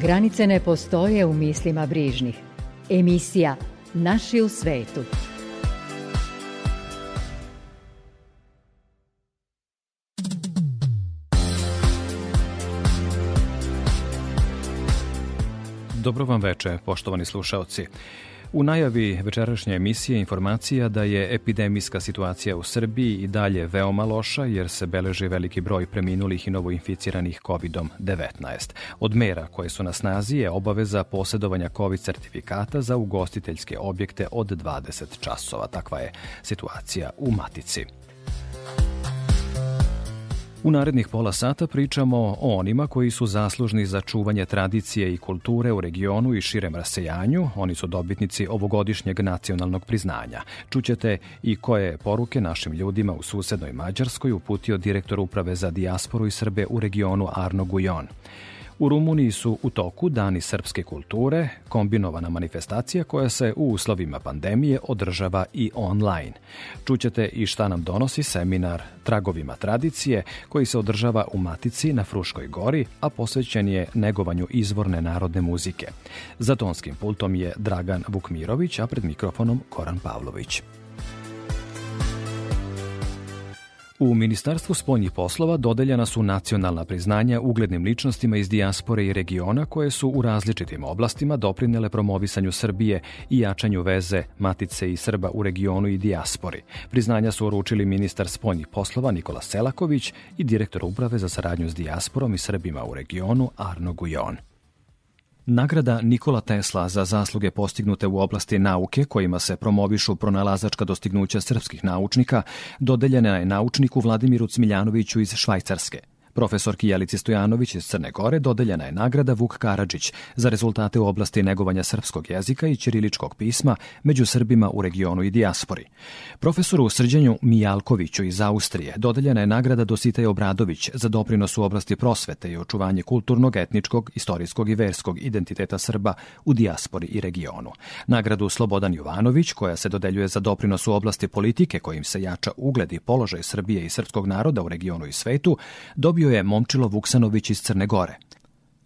Granice ne postoje u mislima brižnih. Emisija Naši u svetu. Dobro vam veče, poštovani slušaoci. U najavi večerašnje emisije informacija da je epidemijska situacija u Srbiji i dalje veoma loša jer se beleži veliki broj preminulih i novoinficiranih COVID-19. Od mera koje su na snazi je obaveza posjedovanja COVID sertifikata za ugostiteljske objekte od 20 časova. Takva je situacija u Matici. U narednih pola sata pričamo o onima koji su zaslužni za čuvanje tradicije i kulture u regionu i širem rasejanju. Oni su dobitnici ovogodišnjeg nacionalnog priznanja. Čućete i koje poruke našim ljudima u susednoj Mađarskoj uputio direktor Uprave za dijasporu i Srbe u regionu Arno Gujon. U Rumuniji su u toku Dani srpske kulture, kombinovana manifestacija koja se u uslovima pandemije održava i online. Čućete i šta nam donosi seminar Tragovima tradicije koji se održava u Matici na Fruškoj gori, a posvećen je negovanju izvorne narodne muzike. Za tonskim pultom je Dragan Vukmirović, a pred mikrofonom Koran Pavlović. U Ministarstvu spoljnih poslova dodeljena su nacionalna priznanja uglednim ličnostima iz dijaspore i regiona koje su u različitim oblastima doprinele promovisanju Srbije i jačanju veze Matice i Srba u regionu i dijaspori. Priznanja su uručili ministar spoljnih poslova Nikola Selaković i direktor uprave za saradnju s dijasporom i Srbima u regionu Arno Gujon. Nagrada Nikola Tesla za zasluge postignute u oblasti nauke kojima se promovišu pronalazačka dostignuća srpskih naučnika dodeljena je naučniku Vladimiru Cmiljanoviću iz Švajcarske. Profesorki Jelici Stojanović iz Crne Gore dodeljena je nagrada Vuk Karadžić za rezultate u oblasti negovanja srpskog jezika i ćiriličkog pisma među Srbima u regionu i dijaspori. Profesoru Srđanju Mijalkoviću iz Austrije dodeljena je nagrada Dositej Obradović za doprinos u oblasti prosvete i očuvanje kulturnog, etničkog, istorijskog i verskog identiteta Srba u dijaspori i regionu. Nagradu Slobodan Jovanović, koja se dodeljuje za doprinos u oblasti politike kojim se jača ugled i položaj Srbije i srpskog naroda u regionu i svetu, dobio je Momčilo Vuksanović iz Crne Gore.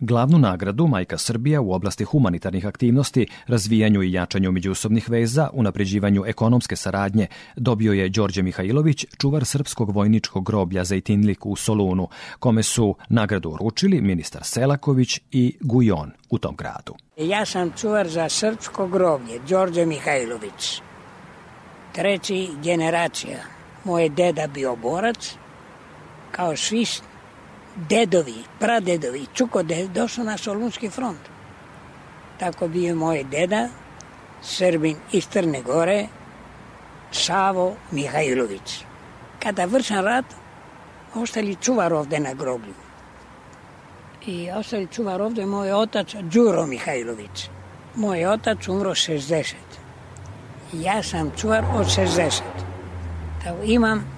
Glavnu nagradu Majka Srbija u oblasti humanitarnih aktivnosti, razvijanju i jačanju međusobnih veza, unapređivanju ekonomske saradnje dobio je Đorđe Mihajlović, čuvar srpskog vojničkog groblja za Itinlik u Solunu, kome su nagradu uručili ministar Selaković i Gujon u tom gradu. Ja sam čuvar za srpsko groblje, Đorđe Mihajlović. Treći generacija. Moj deda bio borac, kao svi dedovi, pradedovi, čuko ded, došao na Solunski front. Tako bio moj deda, Srbin iz Crne Gore, Savo Mihajlović. Kada vršan rat, ostali čuvar ovde na groblju. I ostali čuvar ovde moj otac Đuro Mihajlović. Moj otac umro 60. Ja sam čuvar od 60. Tako imam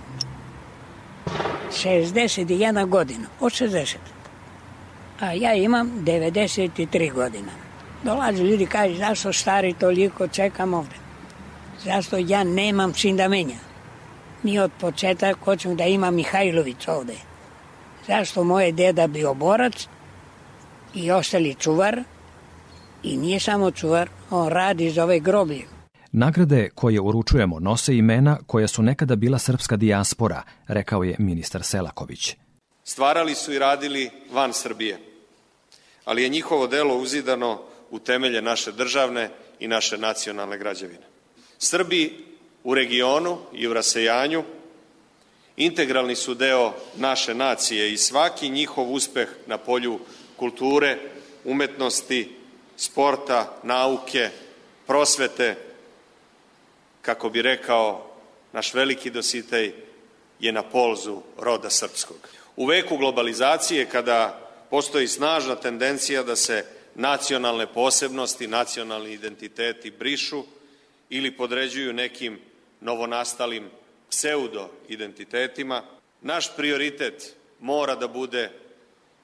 61 godina, od 60. A ja imam 93 godina. Dolaze ljudi kaže, zašto stari toliko čekam ovde? Zašto ja nemam sin da menja? Mi od početak hoćemo da ima Mihajlović ovde. Zašto moje deda bio borac i ostali čuvar i nije samo čuvar, on radi za ove groblje. Nagrade koje uručujemo nose imena koja su nekada bila srpska dijaspora, rekao je ministar Selaković. Stvarali su i radili van Srbije, ali je njihovo delo uzidano u temelje naše državne i naše nacionalne građevine. Srbi u regionu i u rasejanju integralni su deo naše nacije i svaki njihov uspeh na polju kulture, umetnosti, sporta, nauke, prosvete, kako bi rekao naš veliki dositej, je na polzu roda srpskog. U veku globalizacije, kada postoji snažna tendencija da se nacionalne posebnosti, nacionalni identiteti brišu ili podređuju nekim novonastalim pseudo-identitetima. Naš prioritet mora da bude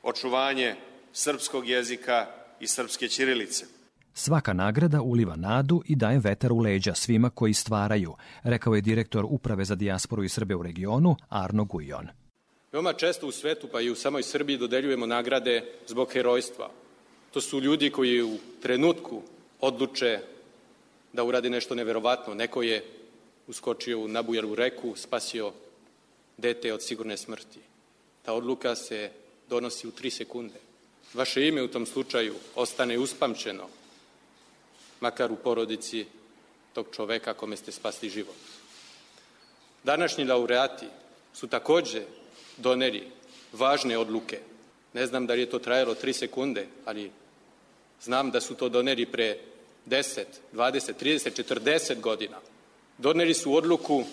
očuvanje srpskog jezika i srpske ćirilice. Svaka nagrada uliva nadu i daje vetar u leđa svima koji stvaraju, rekao je direktor Uprave za dijasporu i Srbe u regionu Arno Gujon. Veoma često u svetu, pa i u samoj Srbiji, dodeljujemo nagrade zbog herojstva. To su ljudi koji u trenutku odluče da uradi nešto neverovatno. Neko je uskočio u nabujalu reku, spasio dete od sigurne smrti. Ta odluka se donosi u tri sekunde. Vaše ime u tom slučaju ostane uspamćeno, makar u porodici tog čoveka kome ste spasli život. Današnji laureati su takođe doneli važne odluke. Ne znam da li je to trajalo tri sekunde, ali znam da su to doneli pre 10, 20, 30, 40 godina. Doneli su odluku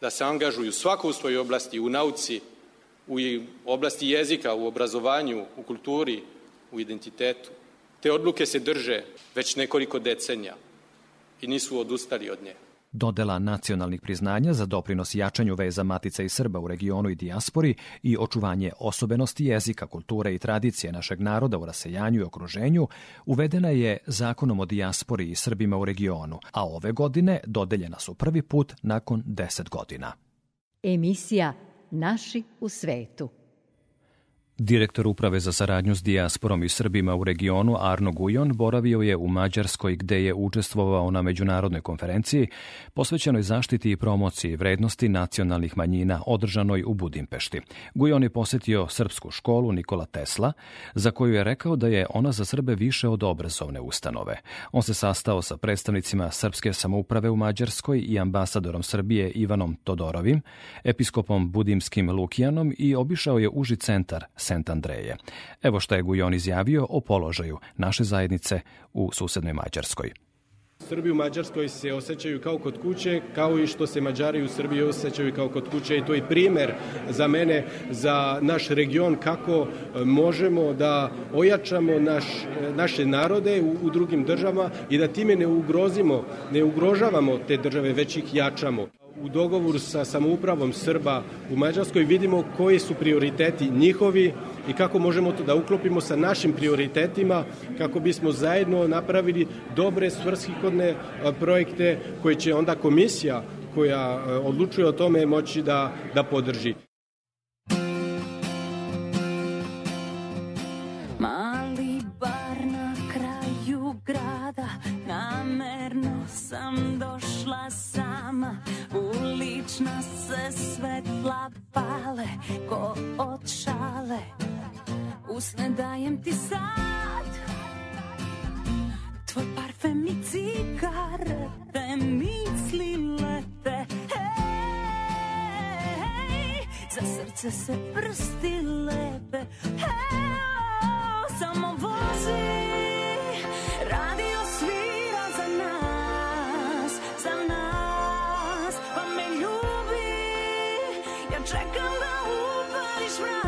da se angažuju svako u svojoj oblasti, u nauci, u oblasti jezika, u obrazovanju, u kulturi, u identitetu. Te odluke se drže već nekoliko decenija i nisu odustali od nje. Dodela nacionalnih priznanja za doprinos jačanju veza Matica i Srba u regionu i dijaspori i očuvanje osobenosti jezika, kulture i tradicije našeg naroda u rasejanju i okruženju uvedena je zakonom o dijaspori i Srbima u regionu, a ove godine dodeljena su prvi put nakon 10 godina. Emisija Naši u svetu. Direktor Uprave za saradnju s dijasporom i Srbima u regionu Arno Gujon boravio je u Mađarskoj gde je učestvovao na međunarodnoj konferenciji posvećenoj zaštiti i promociji vrednosti nacionalnih manjina održanoj u Budimpešti. Gujon je posetio srpsku školu Nikola Tesla, za koju je rekao da je ona za Srbe više od obrazovne ustanove. On se sastao sa predstavnicima srpske samouprave u Mađarskoj i ambasadorom Srbije Ivanom Todorovim, episkopom Budimskim Lukijanom i obišao je uži centar Sent Andreje. Evo što je Gujon izjavio o položaju naše zajednice u susednoj Mađarskoj. Srbi u Mađarskoj se osjećaju kao kod kuće, kao i što se Mađari u Srbiji osjećaju kao kod kuće i to je primer za mene, za naš region, kako e, možemo da ojačamo naš, e, naše narode u, u drugim državama i da time ne ugrozimo, ne ugrožavamo te države, već ih jačamo. U dogovoru sa samoupravom Srba u Mađarskoj vidimo koji su prioriteti njihovi i kako možemo to da uklopimo sa našim prioritetima kako bismo zajedno napravili dobre svrshihodne projekte koje će onda komisija koja odlučuje o tome moći da, da podrži. Ko od šale Usne dajem ti sad. Tvoj parfem i cigarete Misli lete Hej, za srce se prsti lepe Hej, samo vozi Radio right.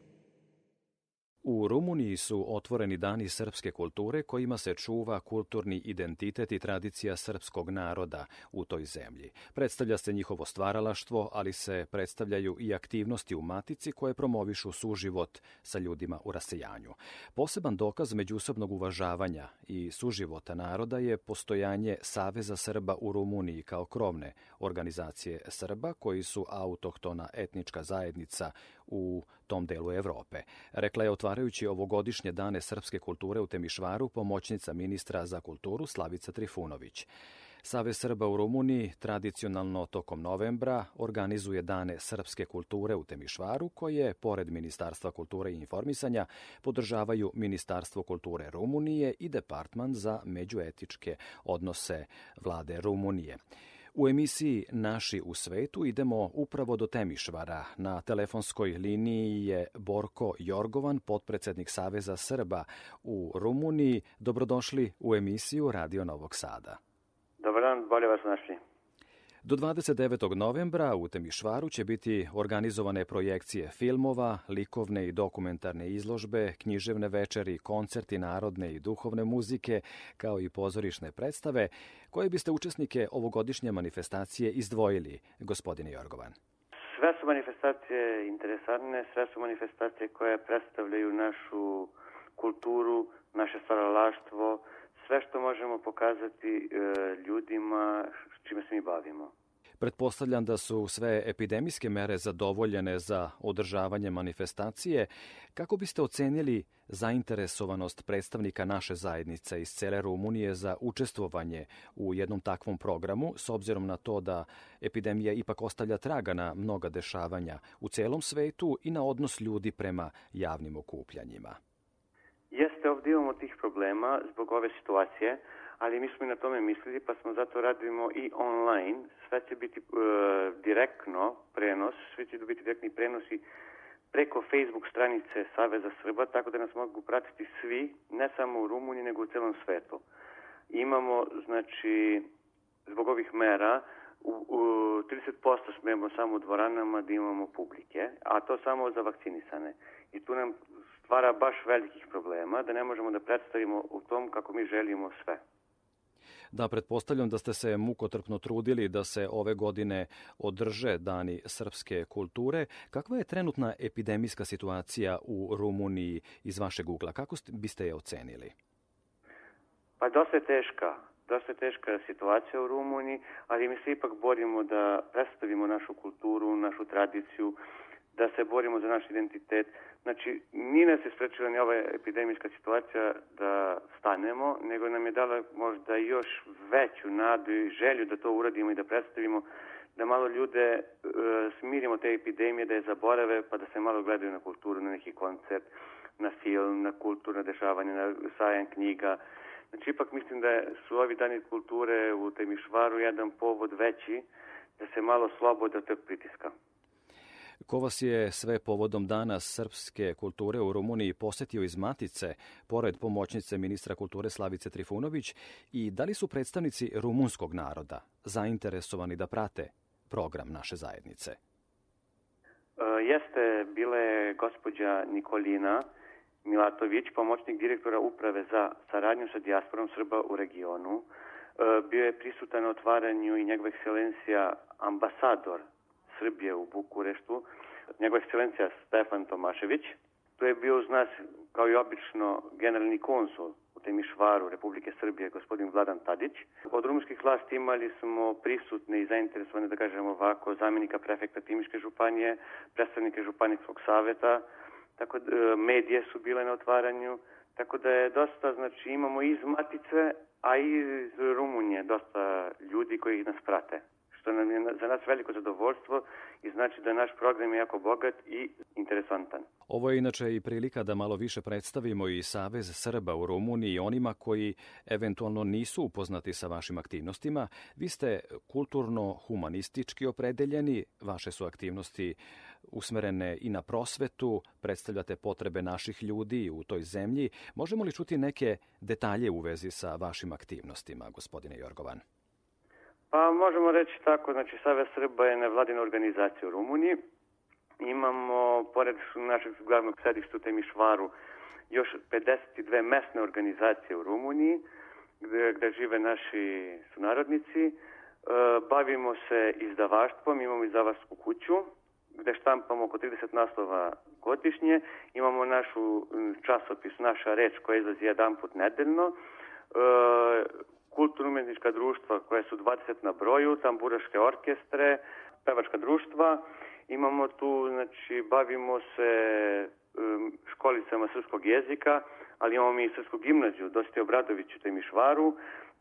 U Rumuniji su otvoreni dani srpske kulture kojima se čuva kulturni identitet i tradicija srpskog naroda u toj zemlji. Predstavlja se njihovo stvaralaštvo, ali se predstavljaju i aktivnosti u matici koje promovišu suživot sa ljudima u rasejanju. Poseban dokaz međusobnog uvažavanja i suživota naroda je postojanje Saveza Srba u Rumuniji kao krovne organizacije Srba koji su autohtona etnička zajednica u tom delu Evrope. Rekla je otvarajući ovogodišnje dane srpske kulture u Temišvaru pomoćnica ministra za kulturu Slavica Trifunović. Save Srba u Rumuniji tradicionalno tokom novembra organizuje dane srpske kulture u Temišvaru koje, pored Ministarstva kulture i informisanja, podržavaju Ministarstvo kulture Rumunije i Departman za međuetičke odnose vlade Rumunije. U emisiji Naši u svetu idemo upravo do Temišvara. Na telefonskoj liniji je Borko Jorgovan, potpredsednik Saveza Srba u Rumuniji. Dobrodošli u emisiju Radio Novog Sada. Dobar dan, bolje vas našli. Do 29. novembra u Temišvaru će biti organizovane projekcije filmova, likovne i dokumentarne izložbe, književne večeri, koncerti narodne i duhovne muzike, kao i pozorišne predstave, koje biste učesnike ovogodišnje manifestacije izdvojili, gospodine Jorgovan. Sve su manifestacije interesantne, sve su manifestacije koje predstavljaju našu kulturu, naše stvaralaštvo, sve što možemo pokazati e, ljudima čime se mi bavimo. Pretpostavljam da su sve epidemijske mere zadovoljene za održavanje manifestacije. Kako biste ocenili zainteresovanost predstavnika naše zajednice iz cele Rumunije za učestvovanje u jednom takvom programu, s obzirom na to da epidemija ipak ostavlja traga na mnoga dešavanja u celom svetu i na odnos ljudi prema javnim okupljanjima? Jeste, ovdje imamo tih problema zbog ove situacije, ali mi smo i na tome mislili, pa smo zato radimo i online. Sve će biti e, direktno prenos, svi će biti direktni prenosi preko Facebook stranice Saveza Srba, tako da nas mogu pratiti svi, ne samo u Rumuniji, nego u celom svetu. Imamo, znači, zbog ovih mera, u, u 30% smemo samo u dvoranama da imamo publike, a to samo za vakcinisane. I tu nam stvara baš velikih problema, da ne možemo da predstavimo u tom kako mi želimo sve. Da, pretpostavljam da ste se mukotrpno trudili da se ove godine održe dani srpske kulture. Kakva je trenutna epidemijska situacija u Rumuniji iz vašeg ugla? Kako biste je ocenili? Pa dosta je teška. Dosta je teška situacija u Rumuniji, ali mi se ipak borimo da predstavimo našu kulturu, našu tradiciju, da se borimo za naš identitet. Znači, nije nas je sprečila ni ova epidemijska situacija da stanemo, nego nam je dala možda još veću nadu i želju da to uradimo i da predstavimo, da malo ljude e, smirimo te epidemije, da je zaborave, pa da se malo gledaju na kulturu, na neki koncert, na film, na kulturno dešavanje, na sajam knjiga. Znači, ipak mislim da su ovi dani kulture u Temišvaru jedan povod veći da se malo slobode od tog pritiska. Ko vas je sve povodom dana srpske kulture u Rumuniji posetio iz Matice, pored pomoćnice ministra kulture Slavice Trifunović, i da li su predstavnici rumunskog naroda zainteresovani da prate program naše zajednice? E, jeste, bila je gospođa Nikolina Milatović, pomoćnik direktora uprave za saradnju sa dijasporom Srba u regionu. E, bio je prisutan na otvaranju i njegova ekscelencija ambasador Srbije u Bukureštu, njegova ekscelencija Stefan Tomašević. Tu je bio uz nas, kao i obično, generalni konsul u Temišvaru Republike Srbije, gospodin Vladan Tadić. Od rumunskih vlasti imali smo prisutne i zainteresovane, da kažemo ovako, zamjenika prefekta Timiške županije, predstavnike Županijskog saveta, tako da e, medije su bile na otvaranju, tako da je dosta, znači imamo iz Matice, a i iz Rumunije dosta ljudi koji nas prate što nam je za nas veliko zadovoljstvo i znači da naš program je jako bogat i interesantan. Ovo je inače i prilika da malo više predstavimo i Savez Srba u Rumuniji onima koji eventualno nisu upoznati sa vašim aktivnostima. Vi ste kulturno-humanistički opredeljeni, vaše su aktivnosti usmerene i na prosvetu, predstavljate potrebe naših ljudi u toj zemlji. Možemo li čuti neke detalje u vezi sa vašim aktivnostima, gospodine Jorgovan? Pa možemo reći tako, znači Savez Srba je nevladina organizacija u Rumuniji. Imamo, pored našeg glavnog sedišta u Temišvaru, još 52 mesne organizacije u Rumuniji, gde, gde žive naši sunarodnici. E, bavimo se izdavaštvom, imamo izdavačku kuću, gde štampamo oko 30 naslova godišnje. Imamo našu časopis, naša reč koja izlazi jedan put nedeljno. E, kulturno-umetnička društva koja su 20 na broju, tamburaške orkestre, pevačka društva. Imamo tu, znači, bavimo se školicama srpskog jezika, ali imamo mi i srpsku gimnaziju, Dosite Obradović u Temišvaru,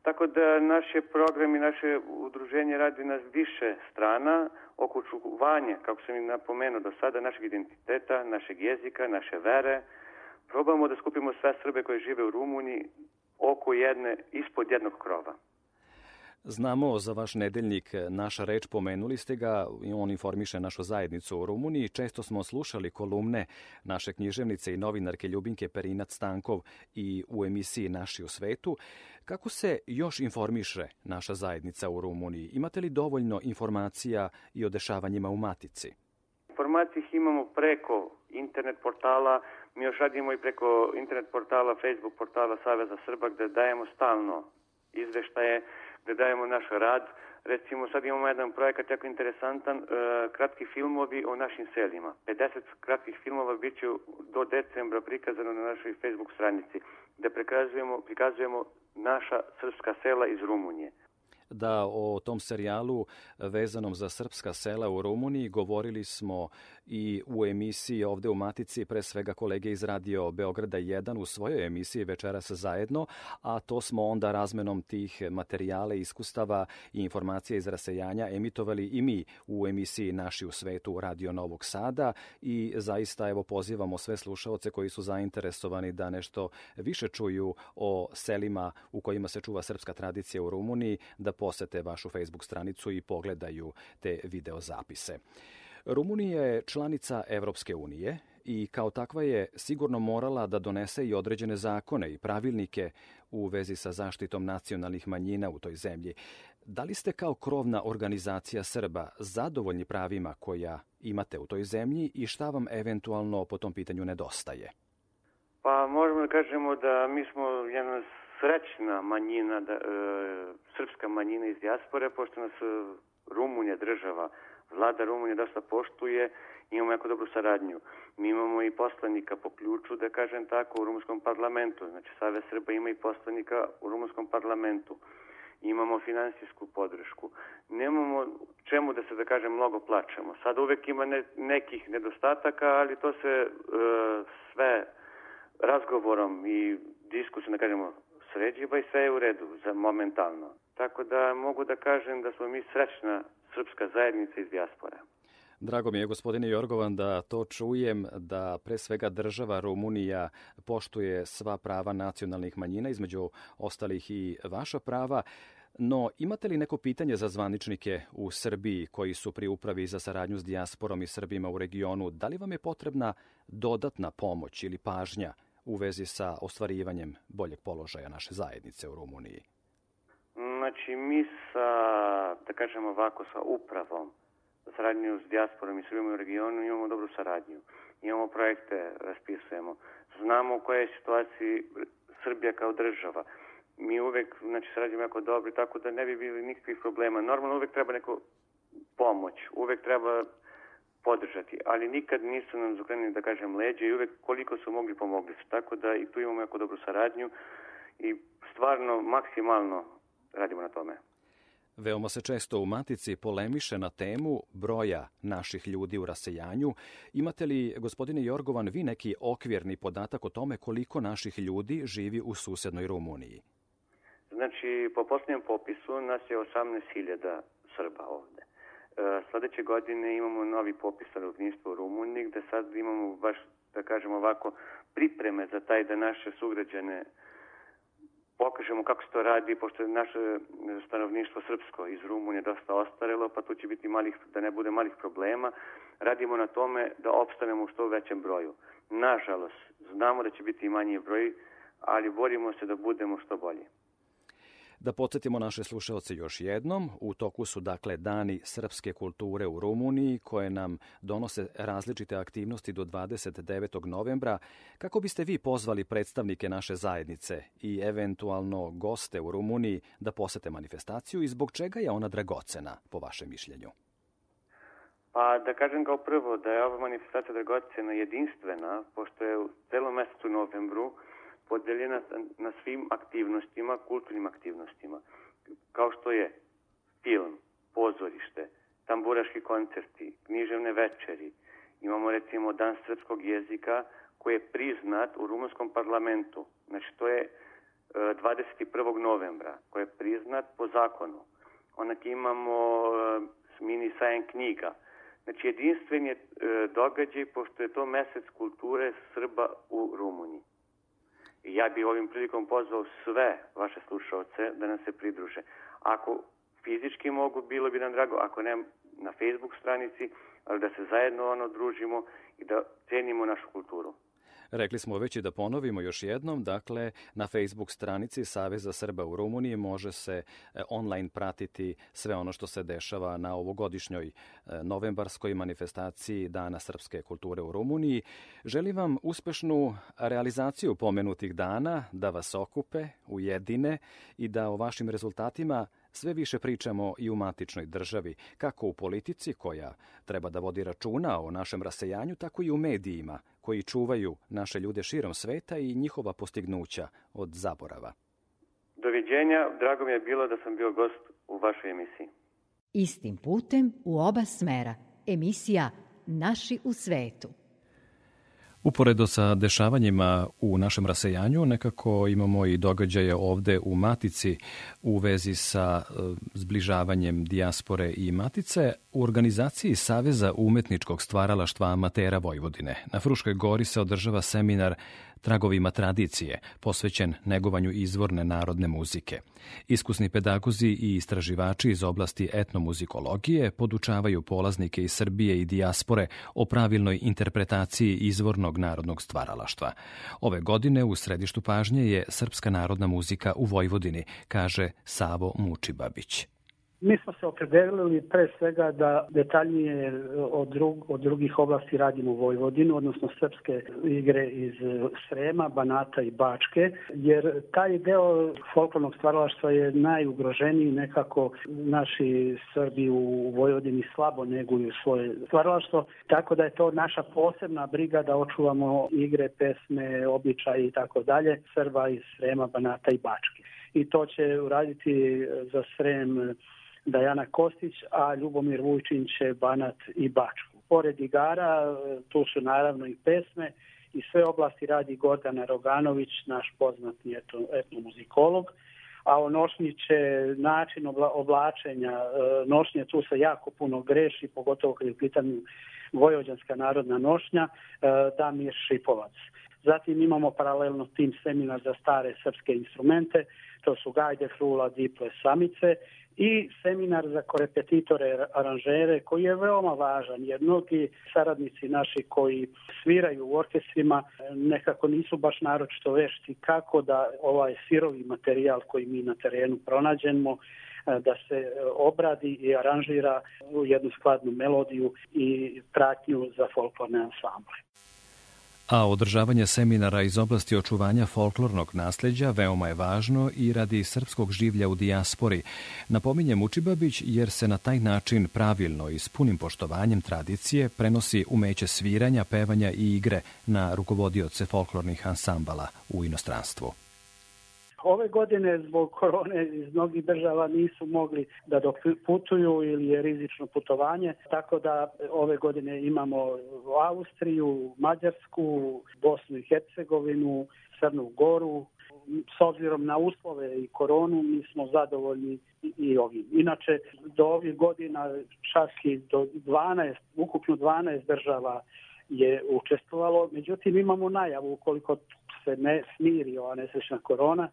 tako da naše program i naše udruženje radi na više strana oko čuvanja, kako sam i napomenuo do sada, našeg identiteta, našeg jezika, naše vere. Probamo da skupimo sve Srbe koje žive u Rumuniji oko jedne, ispod jednog krova. Znamo za vaš nedeljnik Naša reč, pomenuli ste ga, on informiše našu zajednicu u Rumuniji. Često smo slušali kolumne naše književnice i novinarke Ljubinke Perinac Stankov i u emisiji Naši u svetu. Kako se još informiše naša zajednica u Rumuniji? Imate li dovoljno informacija i o dešavanjima u Matici? Informacije imamo preko internet portala, mi još radimo i preko internet portala, Facebook portala Saveza Srba gde dajemo stalno izveštaje, gde dajemo naš rad. Recimo sad imamo jedan projekat jako interesantan, e, kratki filmovi o našim selima. 50 kratkih filmova bit će do decembra prikazano na našoj Facebook stranici, gde prikazujemo, prikazujemo naša srpska sela iz Rumunije da o tom serijalu vezanom za srpska sela u Rumuniji govorili smo i u emisiji ovde u Matici, pre svega kolege iz Radio Beograda 1 u svojoj emisiji Večeras zajedno, a to smo onda razmenom tih materijala, iskustava i informacija iz rasejanja emitovali i mi u emisiji Naši u svetu Radio Novog Sada i zaista evo pozivamo sve slušaoce koji su zainteresovani da nešto više čuju o selima u kojima se čuva srpska tradicija u Rumuniji, da posete vašu Facebook stranicu i pogledaju te videozapise. Rumunija je članica Evropske unije i kao takva je sigurno morala da donese i određene zakone i pravilnike u vezi sa zaštitom nacionalnih manjina u toj zemlji. Da li ste kao krovna organizacija Srba zadovoljni pravima koja imate u toj zemlji i šta vam eventualno po tom pitanju nedostaje? Pa možemo da kažemo da mi smo jedna srećna manjina, da, e, srpska manjina iz dijaspore, pošto nas Rumunja država, vlada Rumunja dosta poštuje, imamo jako dobru saradnju. Mi imamo i poslanika po ključu, da kažem tako, u rumunskom parlamentu. Znači, Save Srba ima i poslanika u rumunskom parlamentu. Imamo finansijsku podršku. Nemamo čemu da se, da kažem, mnogo plačemo. Sad uvek ima ne, nekih nedostataka, ali to se e, sve razgovorom i diskusijom, da kažemo, sređiva i sve je u redu za momentalno. Tako da mogu da kažem da smo mi srećna srpska zajednica iz dijaspora. Drago mi je, gospodine Jorgovan, da to čujem, da pre svega država Rumunija poštuje sva prava nacionalnih manjina, između ostalih i vaša prava. No, imate li neko pitanje za zvaničnike u Srbiji koji su pri upravi za saradnju s dijasporom i Srbima u regionu? Da li vam je potrebna dodatna pomoć ili pažnja u vezi sa ostvarivanjem boljeg položaja naše zajednice u Rumuniji? Znači, mi sa, da kažemo ovako, sa upravom saradnju s dijasporom i Srbima u regionu imamo dobru saradnju. Imamo projekte, raspisujemo. Znamo u kojoj situaciji Srbija kao država. Mi uvek, znači, sarađujemo jako dobro, tako da ne bi bili nikakvih problema. Normalno uvek treba neko pomoć, uvek treba podržati, ali nikad nisu nam zokrenuli, da kažem, leđe i uvek koliko su mogli pomogli su. Tako da i tu imamo jako dobru saradnju i stvarno maksimalno radimo na tome. Veoma se često u Matici polemiše na temu broja naših ljudi u rasejanju. Imate li, gospodine Jorgovan, vi neki okvirni podatak o tome koliko naših ljudi živi u susednoj Rumuniji? Znači, po posljednjem popisu nas je 18.000 Srba ovde. E, sledeće godine imamo novi popis stanovništva u Rumuniji, gde sad imamo baš, da kažemo ovako, pripreme za taj da naše sugrađane pokažemo kako se to radi, pošto je naše stanovništvo srpsko iz Rumunije dosta ostarelo, pa tu će biti malih, da ne bude malih problema. Radimo na tome da opstanemo u što većem broju. Nažalost, znamo da će biti manji broj, ali borimo se da budemo što bolji. Da podsjetimo naše slušaoce još jednom, u toku su dakle dani srpske kulture u Rumuniji koje nam donose različite aktivnosti do 29. novembra. Kako biste vi pozvali predstavnike naše zajednice i eventualno goste u Rumuniji da posete manifestaciju i zbog čega je ona dragocena po vašem mišljenju? Pa da kažem kao prvo da je ova manifestacija dragocena jedinstvena, pošto je u celom mesecu novembru podeljena na svim aktivnostima, kulturnim aktivnostima, kao što je film, pozorište, tamburaški koncerti, književne večeri, imamo recimo Dan srpskog jezika koji je priznat u rumunskom parlamentu, znači to je 21. E, novembra, koji je priznat po zakonu. Onak imamo e, mini sajen knjiga, Znači, jedinstven je e, događaj, pošto je to mesec kulture Srba u Rumuniji. Ja bih ovim prilikom pozvao sve vaše slušalce da nam se pridruže. Ako fizički mogu, bilo bi nam drago, ako ne na Facebook stranici, ali da se zajedno ono družimo i da cenimo našu kulturu. Rekli smo već i da ponovimo još jednom, dakle na Facebook stranici Saveza Srba u Rumuniji može se e, online pratiti sve ono što se dešava na ovogodišnjoj e, novembarskoj manifestaciji Dana srpske kulture u Rumuniji. Želim vam uspešnu realizaciju pomenutih dana, da vas okupe, ujedine i da o vašim rezultatima sve više pričamo i u matičnoj državi, kako u politici koja treba da vodi računa o našem rasejanju, tako i u medijima koji čuvaju naše ljude širom sveta i njihova postignuća od zaborava. Doviđenja, drago mi je bilo da sam bio gost u vašoj emisiji. Istim putem u oba smera. Emisija Naši u svetu. Uporedo sa dešavanjima u našem rasejanju, nekako imamo i događaje ovde u Matici u vezi sa e, zbližavanjem dijaspore i Matice u organizaciji Saveza umetničkog stvaralaštva amatera Vojvodine. Na Fruškoj gori se održava seminar tragovima tradicije, posvećen negovanju izvorne narodne muzike. Iskusni pedagozi i istraživači iz oblasti etnomuzikologije podučavaju polaznike iz Srbije i dijaspore o pravilnoj interpretaciji izvornog narodnog stvaralaštva. Ove godine u središtu pažnje je srpska narodna muzika u Vojvodini, kaže Savo Mučibabić. Mi smo se opredelili pre svega da detaljnije od, drug, od drugih oblasti radimo Vojvodinu, odnosno srpske igre iz Srema, Banata i Bačke, jer taj deo folklornog stvaralaštva je najugroženiji nekako naši Srbi u Vojvodini slabo neguju svoje stvaralaštvo, tako da je to naša posebna briga da očuvamo igre, pesme, običaje i tako dalje Srba iz Srema, Banata i Bačke. I to će uraditi za Srem Dajana Kostić, a Ljubomir Vujčin Banat i Bačku. Pored igara, tu su naravno i pesme i sve oblasti radi Gordana Roganović, naš poznatni etno, etnomuzikolog, a o nošnji će način oblačenja, e, nošnje tu se jako puno greši, pogotovo kad je u pitanju Vojvođanska narodna nošnja, e, Damir Šipovac. Zatim imamo paralelno tim seminar za stare srpske instrumente, to su gajde, frula, diple, samice i seminar za korepetitore, aranžere koji je veoma važan jer mnogi saradnici naši koji sviraju u orkestrima nekako nisu baš naročito vešti kako da ovaj sirovi materijal koji mi na terenu pronađemo da se obradi i aranžira u jednu skladnu melodiju i pratnju za folklorne ansamble a održavanje seminara iz oblasti očuvanja folklornog nasleđa veoma je važno i radi srpskog življa u dijaspori, napominje Mučibabić jer se na taj način pravilno i s punim poštovanjem tradicije prenosi umeće sviranja, pevanja i igre na rukovodioce folklornih ansambala u inostranstvu. Ove godine zbog korone iz mnogih država nisu mogli da dok putuju ili je rizično putovanje, tako da ove godine imamo Austriju, Mađarsku, Bosnu i Hercegovinu, Crnu Goru, s obzirom na uslove i koronu mi smo zadovoljni i ovim. Inače, do ovih godina čak i do 12, ukupno 12 država je učestvovalo, međutim imamo najavu ukoliko se ne smiri ova nesrećna korona,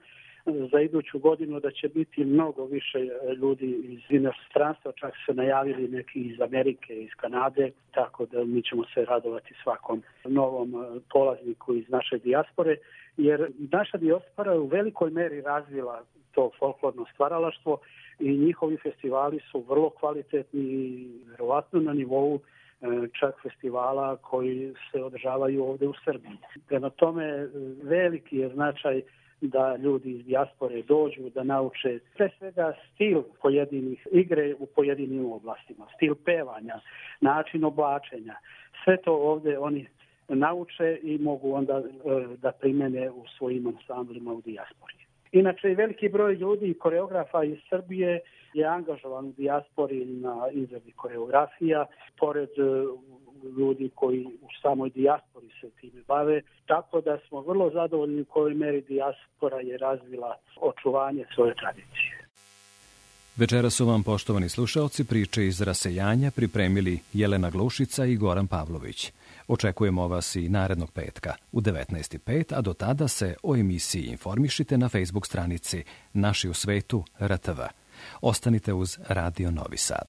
za iduću godinu da će biti mnogo više ljudi iz inostranstva, čak se najavili neki iz Amerike, iz Kanade, tako da mi ćemo se radovati svakom novom polazniku iz naše dijaspore, jer naša dijaspora je u velikoj meri razvila to folklorno stvaralaštvo i njihovi festivali su vrlo kvalitetni i verovatno na nivou čak festivala koji se održavaju ovde u Srbiji. Prema tome, veliki je značaj da ljudi iz dijaspore dođu, da nauče pre svega stil pojedinih igre u pojedinim oblastima, stil pevanja, način oblačenja. Sve to ovde oni nauče i mogu onda da primene u svojim ansamblima u dijaspori. Inače, veliki broj ljudi i koreografa iz Srbije je angažovan u dijaspori na izradi koreografija, pored ljudi koji u samoj dijaspori se time bave, tako da smo vrlo zadovoljni u kojoj meri dijaspora je razvila očuvanje svoje tradicije. Večera su vam, poštovani slušaoci, priče iz rasejanja pripremili Jelena Glušica i Goran Pavlović. Očekujemo vas i narednog petka u 19.05, a do tada se o emisiji informišite na Facebook stranici Naši u svetu RTV. Ostanite uz Radio Novi Sad.